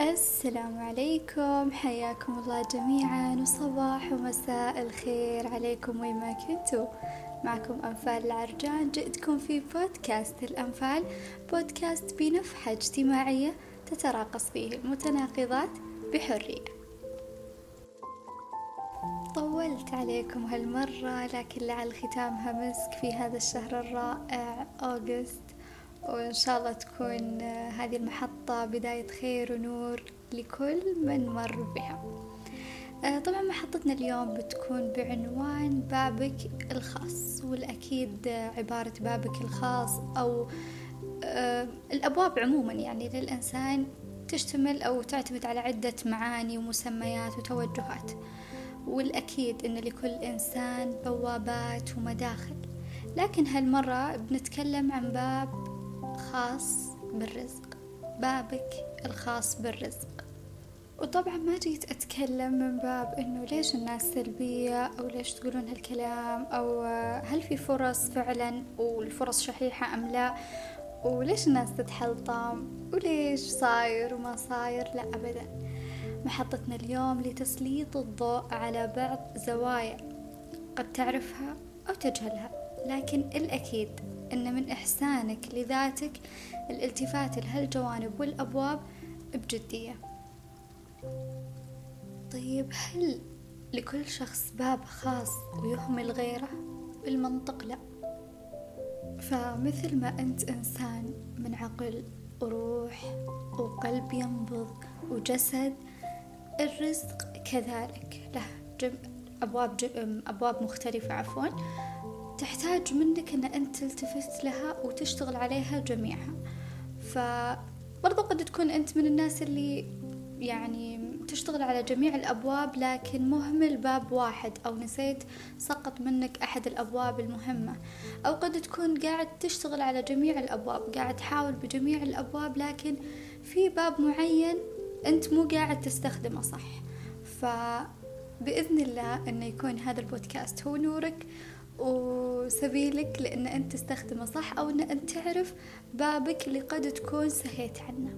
السلام عليكم حياكم الله جميعا وصباح ومساء الخير عليكم وين ما كنتوا. معكم أنفال العرجان جئتكم في بودكاست الأنفال بودكاست بنفحة اجتماعية تتراقص فيه المتناقضات بحرية. طولت عليكم هالمرة لكن لعل ختامها مسك في هذا الشهر الرائع أوغست. وإن شاء الله تكون هذه المحطة بداية خير ونور لكل من مر بها. طبعا محطتنا اليوم بتكون بعنوان بابك الخاص والأكيد عبارة بابك الخاص أو الأبواب عموما يعني للإنسان تشتمل أو تعتمد على عدة معاني ومسميات وتوجهات. والأكيد أن لكل إنسان بوابات ومداخل. لكن هالمرة بنتكلم عن باب خاص بالرزق بابك الخاص بالرزق. وطبعا ما جيت أتكلم من باب إنه ليش الناس سلبية أو ليش تقولون هالكلام أو هل في فرص فعلا والفرص شحيحة أم لا؟ وليش الناس تتحلطم؟ وليش صاير وما صاير؟ لا أبدا. محطتنا اليوم لتسليط الضوء على بعض زوايا قد تعرفها أو تجهلها لكن الأكيد أن من إحسانك لذاتك الالتفات لهالجوانب والأبواب بجدية. طيب هل لكل شخص باب خاص ويهمل غيره؟ بالمنطق؟ لا. فمثل ما أنت إنسان من عقل وروح وقلب ينبض وجسد الرزق كذلك. له جم أبواب جم أبواب مختلفة عفوا. تحتاج منك أن أنت تلتفت لها وتشتغل عليها جميعها. فبرضو قد تكون أنت من الناس اللي يعني تشتغل على جميع الأبواب لكن مهمل باب واحد أو نسيت سقط منك أحد الأبواب المهمة. أو قد تكون قاعد تشتغل على جميع الأبواب قاعد تحاول بجميع الأبواب لكن في باب معين أنت مو قاعد تستخدمه صح؟ فبإذن الله أنه يكون هذا البودكاست هو نورك. وسبيلك لأن أنت تستخدمه صح أو أن أنت تعرف بابك اللي قد تكون سهيت عنه.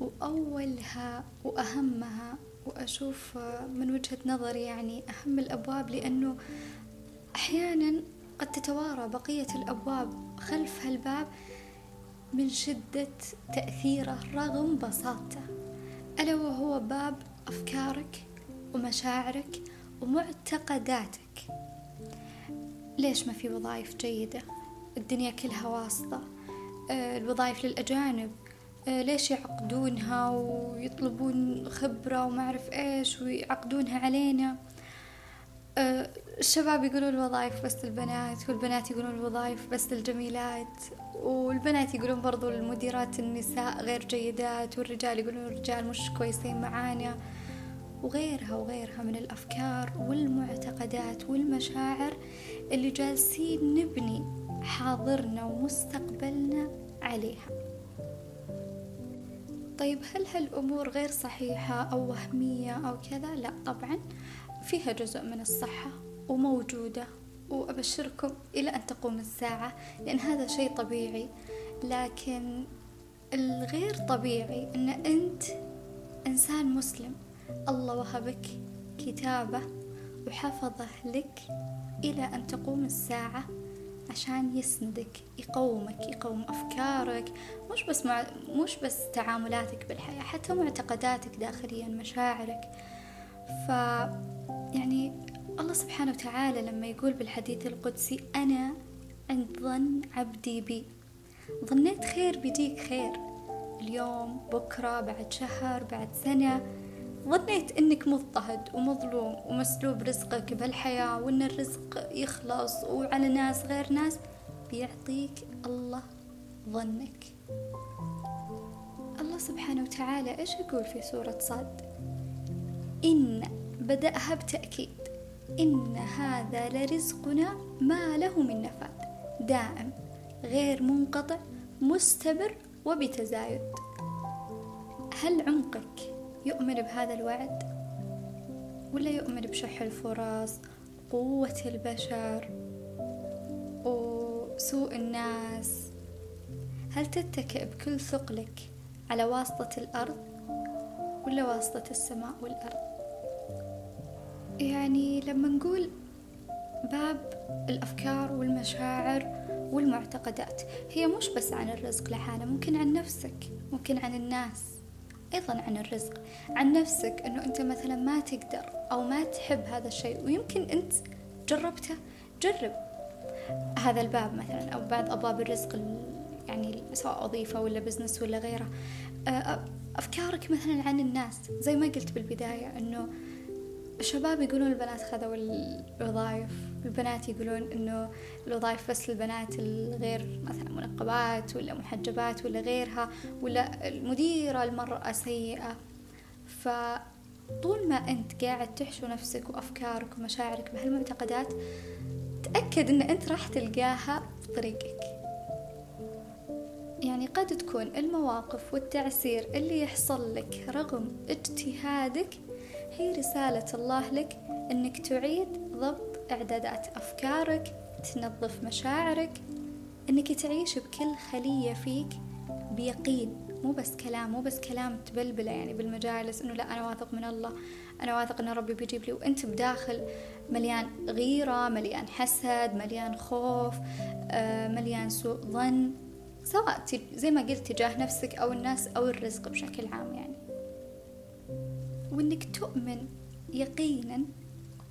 وأولها وأهمها وأشوف من وجهة نظري يعني أهم الأبواب لأنه أحيانا قد تتوارى بقية الأبواب خلف هالباب من شدة تأثيره رغم بساطته ألا وهو باب أفكارك ومشاعرك ومعتقداتك. ليش ما في وظائف جيدة؟ الدنيا كلها واسطة. آه، الوظائف للأجانب. آه، ليش يعقدونها ويطلبون خبرة وما أعرف إيش ويعقدونها علينا؟ الشباب يقولون الوظائف بس البنات والبنات يقولون الوظائف بس الجميلات والبنات يقولون برضو المديرات النساء غير جيدات والرجال يقولون الرجال مش كويسين معانا وغيرها وغيرها من الأفكار والمعتقدات والمشاعر اللي جالسين نبني حاضرنا ومستقبلنا عليها طيب هل هالأمور غير صحيحة أو وهمية أو كذا؟ لا طبعا فيها جزء من الصحة وموجودة وأبشركم إلى أن تقوم الساعة لأن هذا شيء طبيعي. لكن الغير طبيعي أن أنت إنسان مسلم. الله وهبك كتابه وحفظه لك إلى أن تقوم الساعة عشان يسندك يقومك يقوم أفكارك مش بس مع مش بس تعاملاتك بالحياة حتى معتقداتك داخليا مشاعرك. ف يعني الله سبحانه وتعالى لما يقول بالحديث القدسي أنا عند ظن عبدي بي. ظنيت خير بيجيك خير. اليوم بكرة بعد شهر بعد سنة ظنيت إنك مضطهد ومظلوم ومسلوب رزقك بهالحياة وإن الرزق يخلص وعلى ناس غير ناس بيعطيك الله ظنك. الله سبحانه وتعالى إيش يقول في سورة صاد؟ إن بدأها بتأكيد إن هذا لرزقنا ما له من نفاد دائم غير منقطع مستمر وبتزايد. هل عمقك يؤمن بهذا الوعد؟ ولا يؤمن بشح الفرص قوة البشر وسوء الناس؟ هل تتكئ بكل ثقلك على واسطة الأرض ولا واسطة السماء والأرض؟ يعني لما نقول باب الأفكار والمشاعر والمعتقدات هي مش بس عن الرزق لحالة ممكن عن نفسك ممكن عن الناس أيضا عن الرزق. عن نفسك أنه أنت مثلا ما تقدر أو ما تحب هذا الشيء ويمكن أنت جربته جرب هذا الباب مثلا أو بعض أبواب الرزق يعني سواء وظيفة ولا بزنس ولا غيره. أفكارك مثلا عن الناس زي ما قلت بالبداية أنه الشباب يقولون البنات خذوا الوظائف. البنات يقولون إنه الوظائف بس للبنات الغير مثلا منقبات ولا محجبات ولا غيرها ولا المديرة المرأة سيئة. فطول ما أنت قاعد تحشو نفسك وأفكارك ومشاعرك بهالمعتقدات تأكد إن أنت راح تلقاها بطريقك. يعني قد تكون المواقف والتعسير اللي يحصل لك رغم اجتهادك هي رسالة الله لك إنك تعيد ضبط إعدادات أفكارك تنظف مشاعرك إنك تعيش بكل خلية فيك بيقين. مو بس كلام مو بس كلام تبلبله يعني بالمجالس إنه لا أنا واثق من الله أنا واثق إن ربي بيجيب لي وأنت بداخل مليان غيرة مليان حسد مليان خوف آه، مليان سوء ظن سواء زي ما قلت تجاه نفسك أو الناس أو الرزق بشكل عام. وانك تؤمن يقينا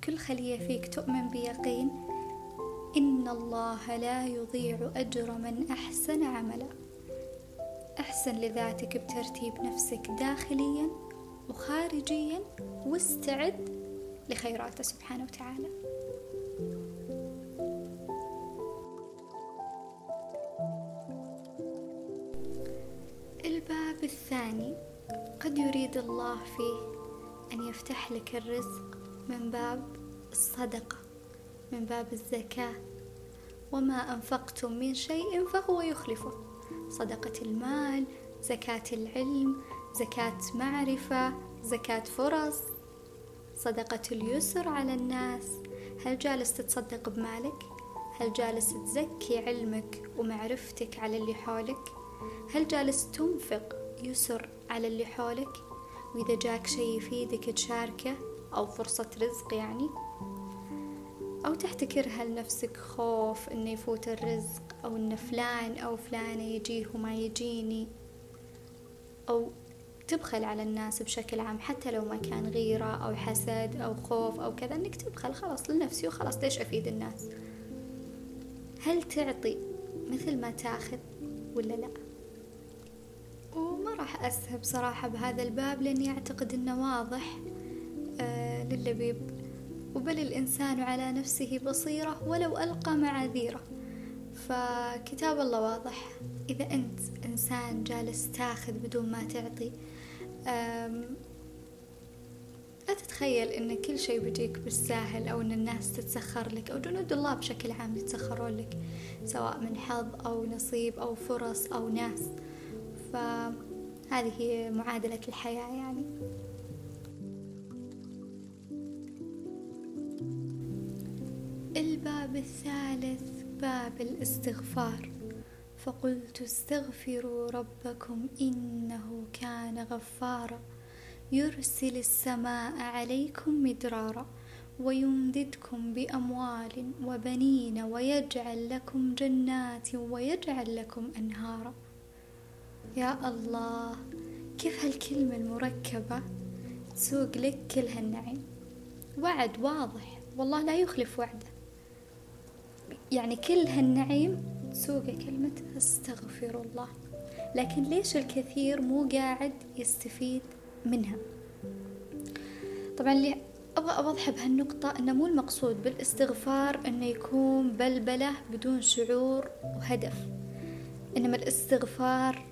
كل خلية فيك تؤمن بيقين إن الله لا يضيع أجر من أحسن عملا. أحسن لذاتك بترتيب نفسك داخليا وخارجيا واستعد لخيراته سبحانه وتعالى. الباب الثاني قد يريد الله فيه أن يفتح لك الرزق من باب الصدقة من باب الزكاة وما أنفقتم من شيء فهو يخلفه صدقة المال زكاة العلم زكاة معرفة زكاة فرص صدقة اليسر على الناس هل جالس تتصدق بمالك؟ هل جالس تزكي علمك ومعرفتك على اللي حولك؟ هل جالس تنفق يسر على اللي حولك؟ وإذا جاك شي يفيدك تشاركه أو فرصة رزق يعني أو تحتكرها لنفسك خوف إنه يفوت الرزق أو إن فلان أو فلانة يجيه وما يجيني أو تبخل على الناس بشكل عام حتى لو ما كان غيرة أو حسد أو خوف أو كذا إنك تبخل خلاص لنفسي وخلاص ليش أفيد الناس؟ هل تعطي مثل ما تاخذ ولا لأ؟ وما راح أسهب صراحة بهذا الباب لأني أعتقد أنه واضح آه للبيب. وبل الإنسان على نفسه بصيرة ولو ألقى معاذيره. فكتاب الله واضح. إذا أنت إنسان جالس تاخذ بدون ما تعطي لا تتخيل إن كل شيء بيجيك بالساهل أو إن الناس تتسخر لك أو جنود الله بشكل عام يتسخرون لك سواء من حظ أو نصيب أو فرص أو ناس. فهذه معادلة الحياة يعني. الباب الثالث باب الاستغفار. فقلت استغفروا ربكم إنه كان غفارا. يرسل السماء عليكم مدرارا ويمددكم بأموال وبنين ويجعل لكم جنات ويجعل لكم أنهارا. يا الله كيف هالكلمة المركبة تسوق لك كل هالنعيم؟ وعد واضح والله لا يخلف وعده. يعني كل هالنعيم تسوق كلمة أستغفر الله. لكن ليش الكثير مو قاعد يستفيد منها؟ طبعا اللي أبغى أوضح بهالنقطة أنه مو المقصود بالاستغفار أنه يكون بلبلة بدون شعور وهدف. إنما الاستغفار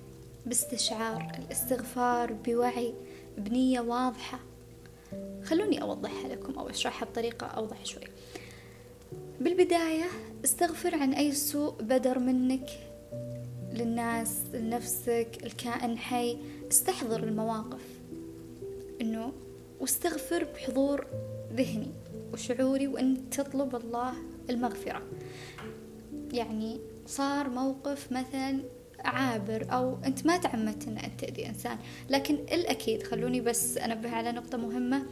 باستشعار الاستغفار بوعي بنية واضحة. خلوني أوضحها لكم أو أشرحها بطريقة أوضح شوي. بالبداية استغفر عن أي سوء بدر منك للناس لنفسك الكائن حي. استحضر المواقف. إنه واستغفر بحضور ذهني وشعوري وأن تطلب الله المغفرة. يعني صار موقف مثلا عابر أو أنت ما تعمدت أن أنت تأذي إنسان. لكن الأكيد خلوني بس أنبه على نقطة مهمة.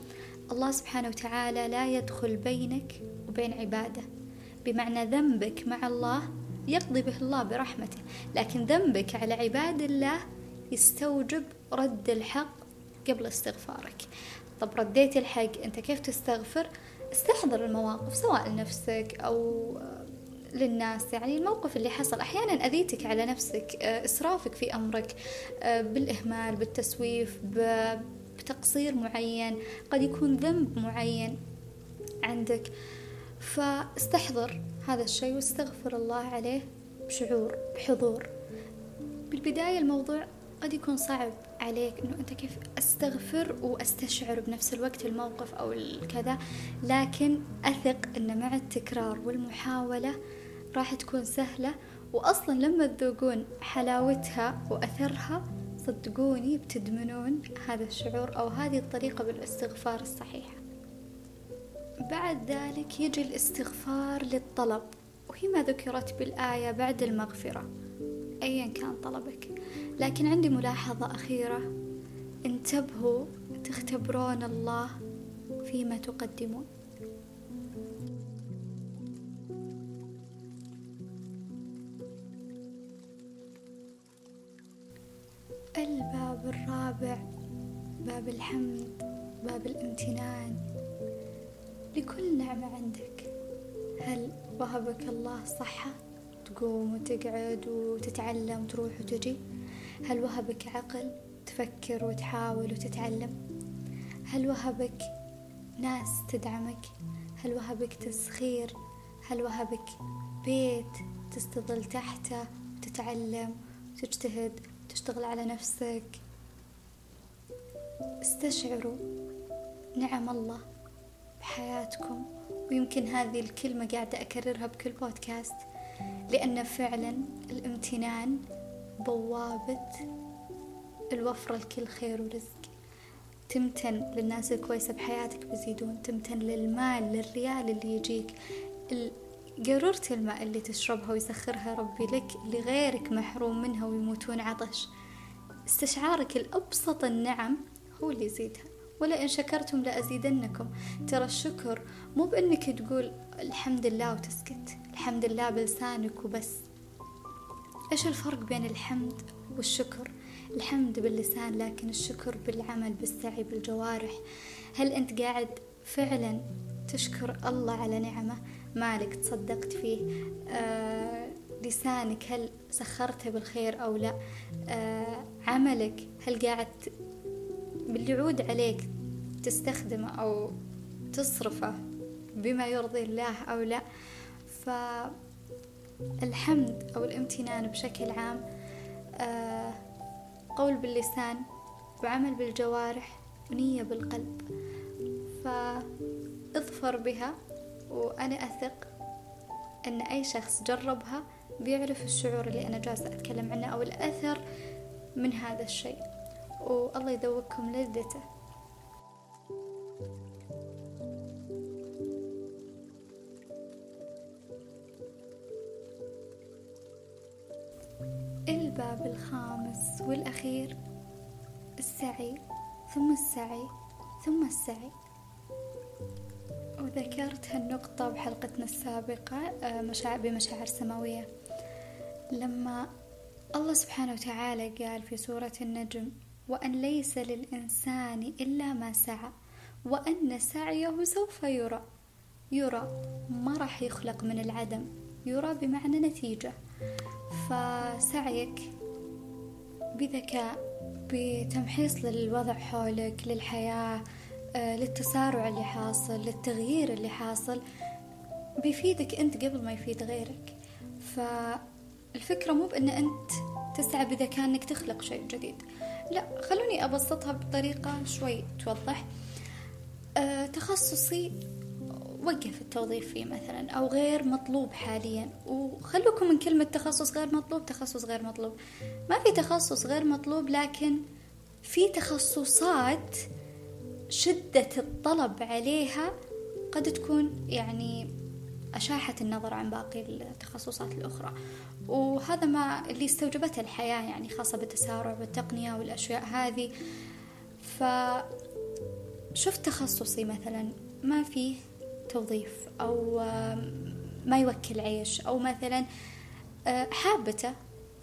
الله سبحانه وتعالى لا يدخل بينك وبين عباده. بمعنى ذنبك مع الله يقضي به الله برحمته. لكن ذنبك على عباد الله يستوجب رد الحق قبل استغفارك. طب رديت الحق أنت كيف تستغفر؟ استحضر المواقف سواء لنفسك أو للناس. يعني الموقف اللي حصل أحيانا أذيتك على نفسك إسرافك في أمرك بالإهمال بالتسويف بتقصير معين قد يكون ذنب معين عندك. فاستحضر هذا الشيء واستغفر الله عليه بشعور بحضور. بالبداية الموضوع قد يكون صعب عليك إنه أنت كيف أستغفر وأستشعر بنفس الوقت الموقف أو الكذا لكن أثق إن مع التكرار والمحاولة راح تكون سهلة واصلا لما تذوقون حلاوتها وأثرها صدقوني بتدمنون هذا الشعور أو هذه الطريقة بالاستغفار الصحيحة. بعد ذلك يجي الاستغفار للطلب وهي ما ذكرت بالآية بعد المغفرة أيا كان طلبك. لكن عندي ملاحظة أخيرة. انتبهوا تختبرون الله فيما تقدمون. الباب الرابع باب الحمد باب الامتنان. لكل نعمة عندك. هل وهبك الله صحة؟ تقوم وتقعد وتتعلم وتروح وتجي. هل وهبك عقل؟ تفكر وتحاول وتتعلم. هل وهبك ناس تدعمك؟ هل وهبك تسخير؟ هل وهبك بيت تستظل تحته وتتعلم وتجتهد وتشتغل على نفسك؟ استشعروا نعم الله بحياتكم ويمكن هذه الكلمة قاعدة أكررها بكل بودكاست لأن فعلا الامتنان بوابة الوفرة لكل خير ورزق. تمتن للناس الكويسة بحياتك بيزيدون تمتن للمال للريال اللي يجيك قارورة الماء اللي تشربها ويسخرها ربي لك لغيرك محروم منها ويموتون عطش. استشعارك الأبسط النعم هو اللي يزيدها ولئن شكرتم لأزيدنكم. ترى الشكر مو بأنك تقول الحمد لله وتسكت الحمد لله بلسانك وبس. إيش الفرق بين الحمد والشكر؟ الحمد باللسان لكن الشكر بالعمل بالسعي بالجوارح. هل أنت قاعد فعلا تشكر الله على نعمة؟ مالك تصدقت فيه؟ آه لسانك هل سخرته بالخير أو لا؟ آه عملك هل قاعد باللي يعود عليك تستخدمه أو تصرفه بما يرضي الله أو لا. فالحمد أو الامتنان بشكل عام آه، قول باللسان وعمل بالجوارح ونية بالقلب. فاظفر بها وأنا أثق أن أي شخص جربها بيعرف الشعور اللي أنا جالسة أتكلم عنه أو الأثر من هذا الشيء. والله يذوقكم لذته. الباب الخامس والأخير السعي ثم السعي ثم السعي. وذكرت هالنقطة بحلقتنا السابقة آه، مشاعر بمشاعر سماوية. لما الله سبحانه وتعالى قال في سورة النجم وأن ليس للإنسان إلا ما سعى وأن سعيه سوف يرى. يرى ما راح يخلق من العدم يرى بمعنى نتيجة. فسعيك بذكاء بتمحيص للوضع حولك للحياة آه، للتسارع اللي حاصل للتغيير اللي حاصل بيفيدك أنت قبل ما يفيد غيرك. فالفكرة مو بأن أنت تسعى بذكاء أنك تخلق شيء جديد. لا خلوني أبسطها بطريقة شوي توضح. أه تخصصي وقف التوظيف فيه مثلا أو غير مطلوب حاليا. وخلوكم من كلمة تخصص غير مطلوب تخصص غير مطلوب. ما في تخصص غير مطلوب لكن في تخصصات شدة الطلب عليها قد تكون يعني أشاحت النظر عن باقي التخصصات الأخرى. وهذا ما اللي استوجبته الحياة يعني خاصة بالتسارع والتقنية والأشياء هذه. فشفت تخصصي مثلا ما فيه توظيف أو ما يوكل عيش أو مثلا حابته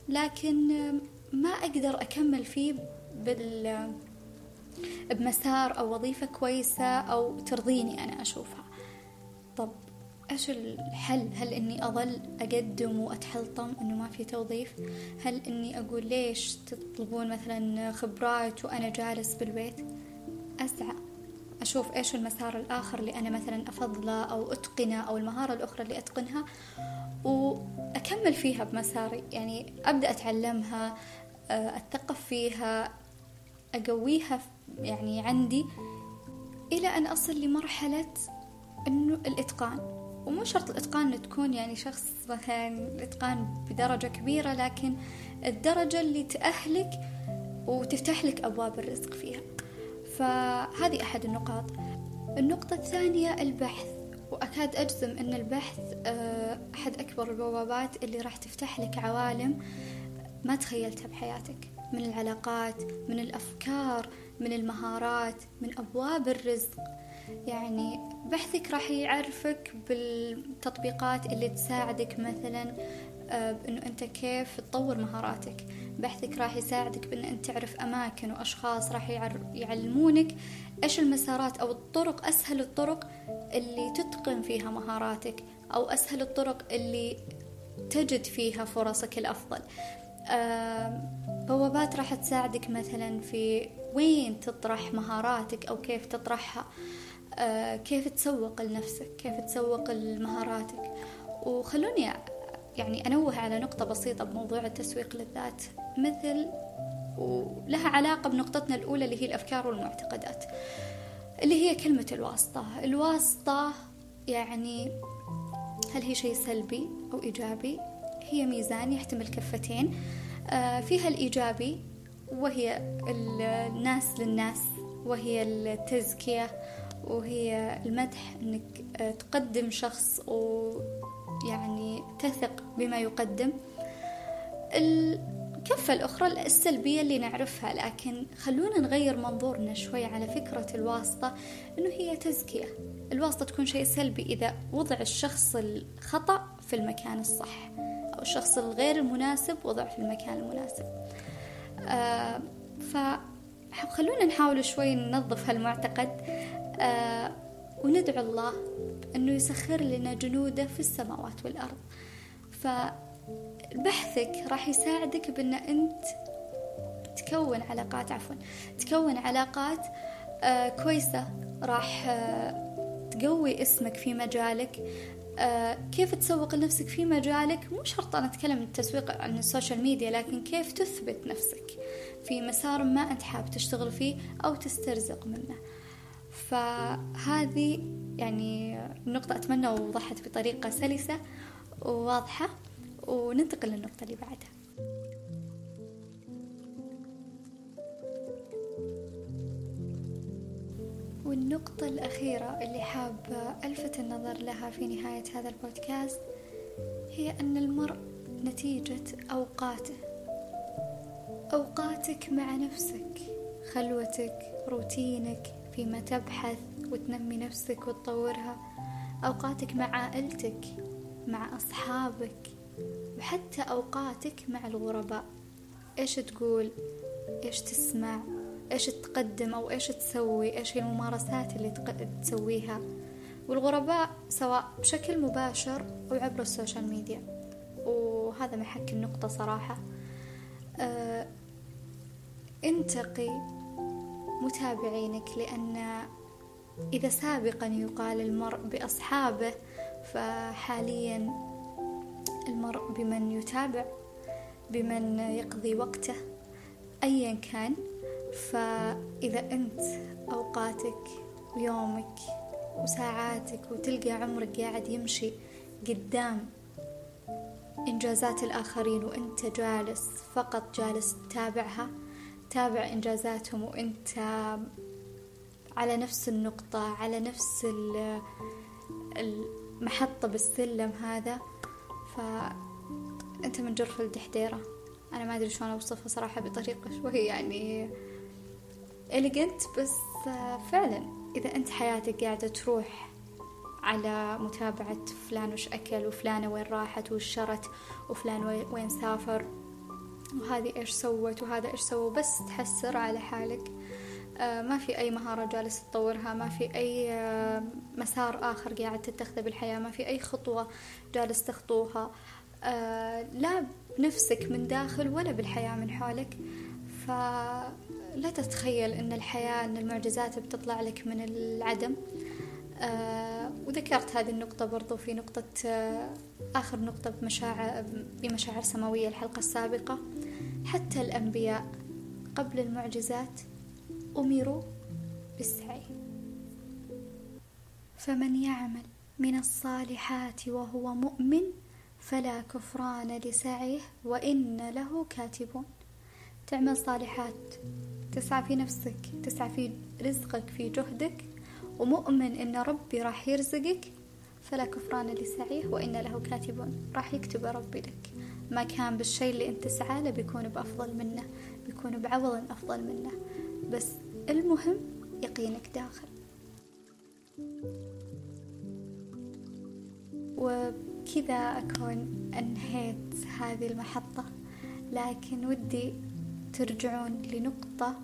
لكن ما أقدر أكمل فيه بال بمسار أو وظيفة كويسة أو ترضيني أنا أشوفها. طب إيش الحل هل إني أظل أقدم وأتحلطم إنه ما في توظيف؟ هل إني أقول ليش تطلبون مثلا خبرات وأنا جالس بالبيت؟ أسعى أشوف إيش المسار الآخر اللي أنا مثلا أفضله أو أتقنه أو المهارة الأخرى اللي أتقنها وأكمل فيها بمساري. يعني أبدأ أتعلمها آه، أتثقف فيها أقويها يعني عندي إلى أن أصل لمرحلة إنه الإتقان. ومو شرط الإتقان إنه تكون يعني شخص مثلا الإتقان بدرجة كبيرة لكن الدرجة اللي تأهلك وتفتح لك أبواب الرزق فيها. فهذه أحد النقاط. النقطة الثانية البحث. وأكاد أجزم أن البحث آه، أحد أكبر البوابات اللي راح تفتح لك عوالم ما تخيلتها بحياتك. من العلاقات من الأفكار من المهارات من أبواب الرزق. يعني بحثك راح يعرفك بالتطبيقات اللي تساعدك مثلا آه، بأنه أنت كيف تطور مهاراتك. بحثك راح يساعدك بأن أنت تعرف أماكن وأشخاص راح يعلمونك إيش المسارات أو الطرق أسهل الطرق اللي تتقن فيها مهاراتك أو أسهل الطرق اللي تجد فيها فرصك الأفضل. بوابات راح تساعدك مثلا في وين تطرح مهاراتك أو كيف تطرحها. كيف تسوق لنفسك؟ كيف تسوق لمهاراتك؟ وخلوني يعني أنوه على نقطة بسيطة بموضوع التسويق للذات مثل ولها علاقة بنقطتنا الأولى اللي هي الأفكار والمعتقدات اللي هي كلمة الواسطة. الواسطة يعني هل هي شيء سلبي أو إيجابي؟ هي ميزان يحتمل كفتين. آه، فيها الإيجابي وهي الناس للناس وهي التزكية. وهي المدح أنك آه، تقدم شخص ويعني تثق بما يقدم. الكفة الأخرى السلبية اللي نعرفها لكن خلونا نغير منظورنا شوي على فكرة الواسطة أنه هي تزكية. الواسطة تكون شيء سلبي إذا وضع الشخص الخطأ في المكان الصح أو الشخص الغير المناسب وضع في المكان المناسب. آه فخلونا نحاول شوي ننظف هالمعتقد. آه وندعو الله أنه يسخر لنا جنوده في السماوات والأرض. فبحثك راح يساعدك بأن أنت تكون علاقات عفوا تكون علاقات آه كويسة. راح آه تقوي اسمك في مجالك. كيف تسوق لنفسك في مجالك؟ مو شرط أنا أتكلم التسويق عن السوشيال ميديا لكن كيف تثبت نفسك في مسار ما أنت حاب تشتغل فيه أو تسترزق منه. فهذه يعني نقطة أتمنى وضحت بطريقة سلسة وواضحة وننتقل للنقطة اللي بعدها. والنقطة الأخيرة اللي حابة ألفت النظر لها في نهاية هذا البودكاست هي أن المرء نتيجة أوقاته. أوقاتك مع نفسك خلوتك روتينك فيما تبحث وتنمي نفسك وتطورها. أوقاتك مع عائلتك مع أصحابك وحتى أوقاتك مع الغرباء. إيش تقول؟ إيش تسمع؟ إيش تقدم؟ أو إيش تسوي؟ إيش هي الممارسات اللي تسويها؟ والغرباء سواء بشكل مباشر أو عبر السوشيال ميديا. وهذا محك النقطة صراحة. أه انتقي متابعينك لأن إذا سابقا يقال المرء بأصحابه فحاليا المرء بمن يتابع بمن يقضي وقته أيا كان. فإذا أنت أوقاتك ويومك وساعاتك وتلقى عمرك قاعد يمشي قدام إنجازات الآخرين وأنت جالس فقط جالس تتابعها تابع إنجازاتهم وأنت على نفس النقطة على نفس ال ال محطة بالسلم هذا فأنت من جرف الدحديرة أنا ما أدري شلون أوصفها صراحة بطريقة شوي يعني إليجنت بس فعلا إذا أنت حياتك قاعدة تروح على متابعة فلان وش أكل وفلانة وين راحت وش شرت وفلان وين سافر وهذه إيش سوت وهذا إيش سوى بس تحسر على حالك. آه، ما في أي مهارة جالس تطورها ما في أي آه، مسار آخر قاعد تتخذه بالحياة ما في أي خطوة جالس تخطوها. آه، لا بنفسك من داخل ولا بالحياة من حولك. فلا تتخيل أن الحياة أن المعجزات بتطلع لك من العدم. وذكرت هذه النقطة برضو في نقطة آخر نقطة بمشاعر بمشاعر سماوية الحلقة السابقة. حتى الأنبياء قبل المعجزات أمروا بالسعي. فمن يعمل من الصالحات وهو مؤمن فلا كفران لسعيه وإن له كاتبون. تعمل صالحات تسعى في نفسك تسعى في رزقك في جهدك ومؤمن إن ربي راح يرزقك فلا كفران لسعيه وإن له كاتبون. راح يكتب ربي لك. ما كان بالشيء اللي أنت تسعى له بيكون بأفضل منه بيكون بعوض أفضل منه. بس المهم يقينك داخل. وبكذا أكون أنهيت هذه المحطة. لكن ودي ترجعون لنقطة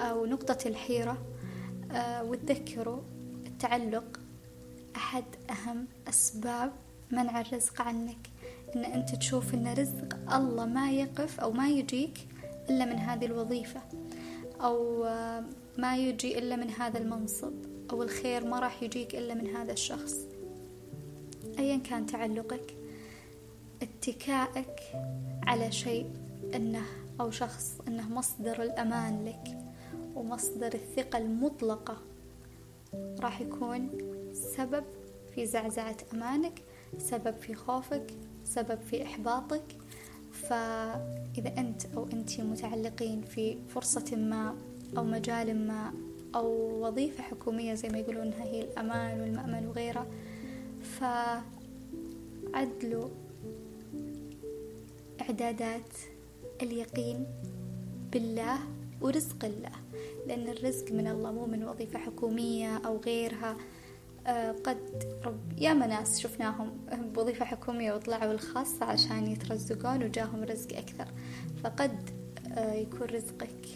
أو نقطة الحيرة. أه وتذكروا التعلق أحد أهم أسباب منع الرزق عنك. إن أنت تشوف إن رزق الله ما يقف أو ما يجيك إلا من هذه الوظيفة. أو ما يجي إلا من هذا المنصب أو الخير ما راح يجيك إلا من هذا الشخص. أيا كان تعلقك اتكائك على شيء إنه أو شخص إنه مصدر الأمان لك ومصدر الثقة المطلقة راح يكون سبب في زعزعة أمانك سبب في خوفك سبب في إحباطك فإذا أنت أو أنت متعلقين في فرصة ما أو مجال ما أو وظيفة حكومية زي ما يقولونها هي الأمان والمأمن وغيره فعدلوا إعدادات اليقين بالله ورزق الله لأن الرزق من الله مو من وظيفة حكومية أو غيرها. قد رب يا ناس شفناهم بوظيفة حكومية وطلعوا الخاصة عشان يترزقون وجاهم رزق أكثر. فقد آه، يكون رزقك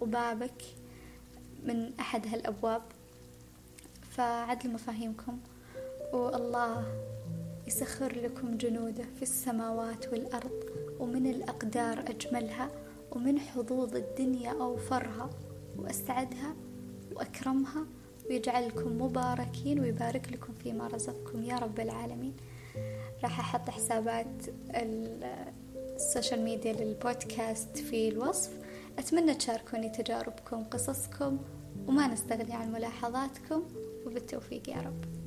وبابك من أحد هالأبواب. فعدل مفاهيمكم. والله يسخر لكم جنوده في السماوات والأرض ومن الأقدار أجملها ومن حظوظ الدنيا أوفرها وأسعدها وأكرمها ويجعلكم مباركين ويبارك لكم فيما رزقكم يا رب العالمين. راح أحط حسابات السوشيال ميديا للبودكاست في الوصف. أتمنى تشاركوني تجاربكم قصصكم وما نستغني عن ملاحظاتكم وبالتوفيق يا رب.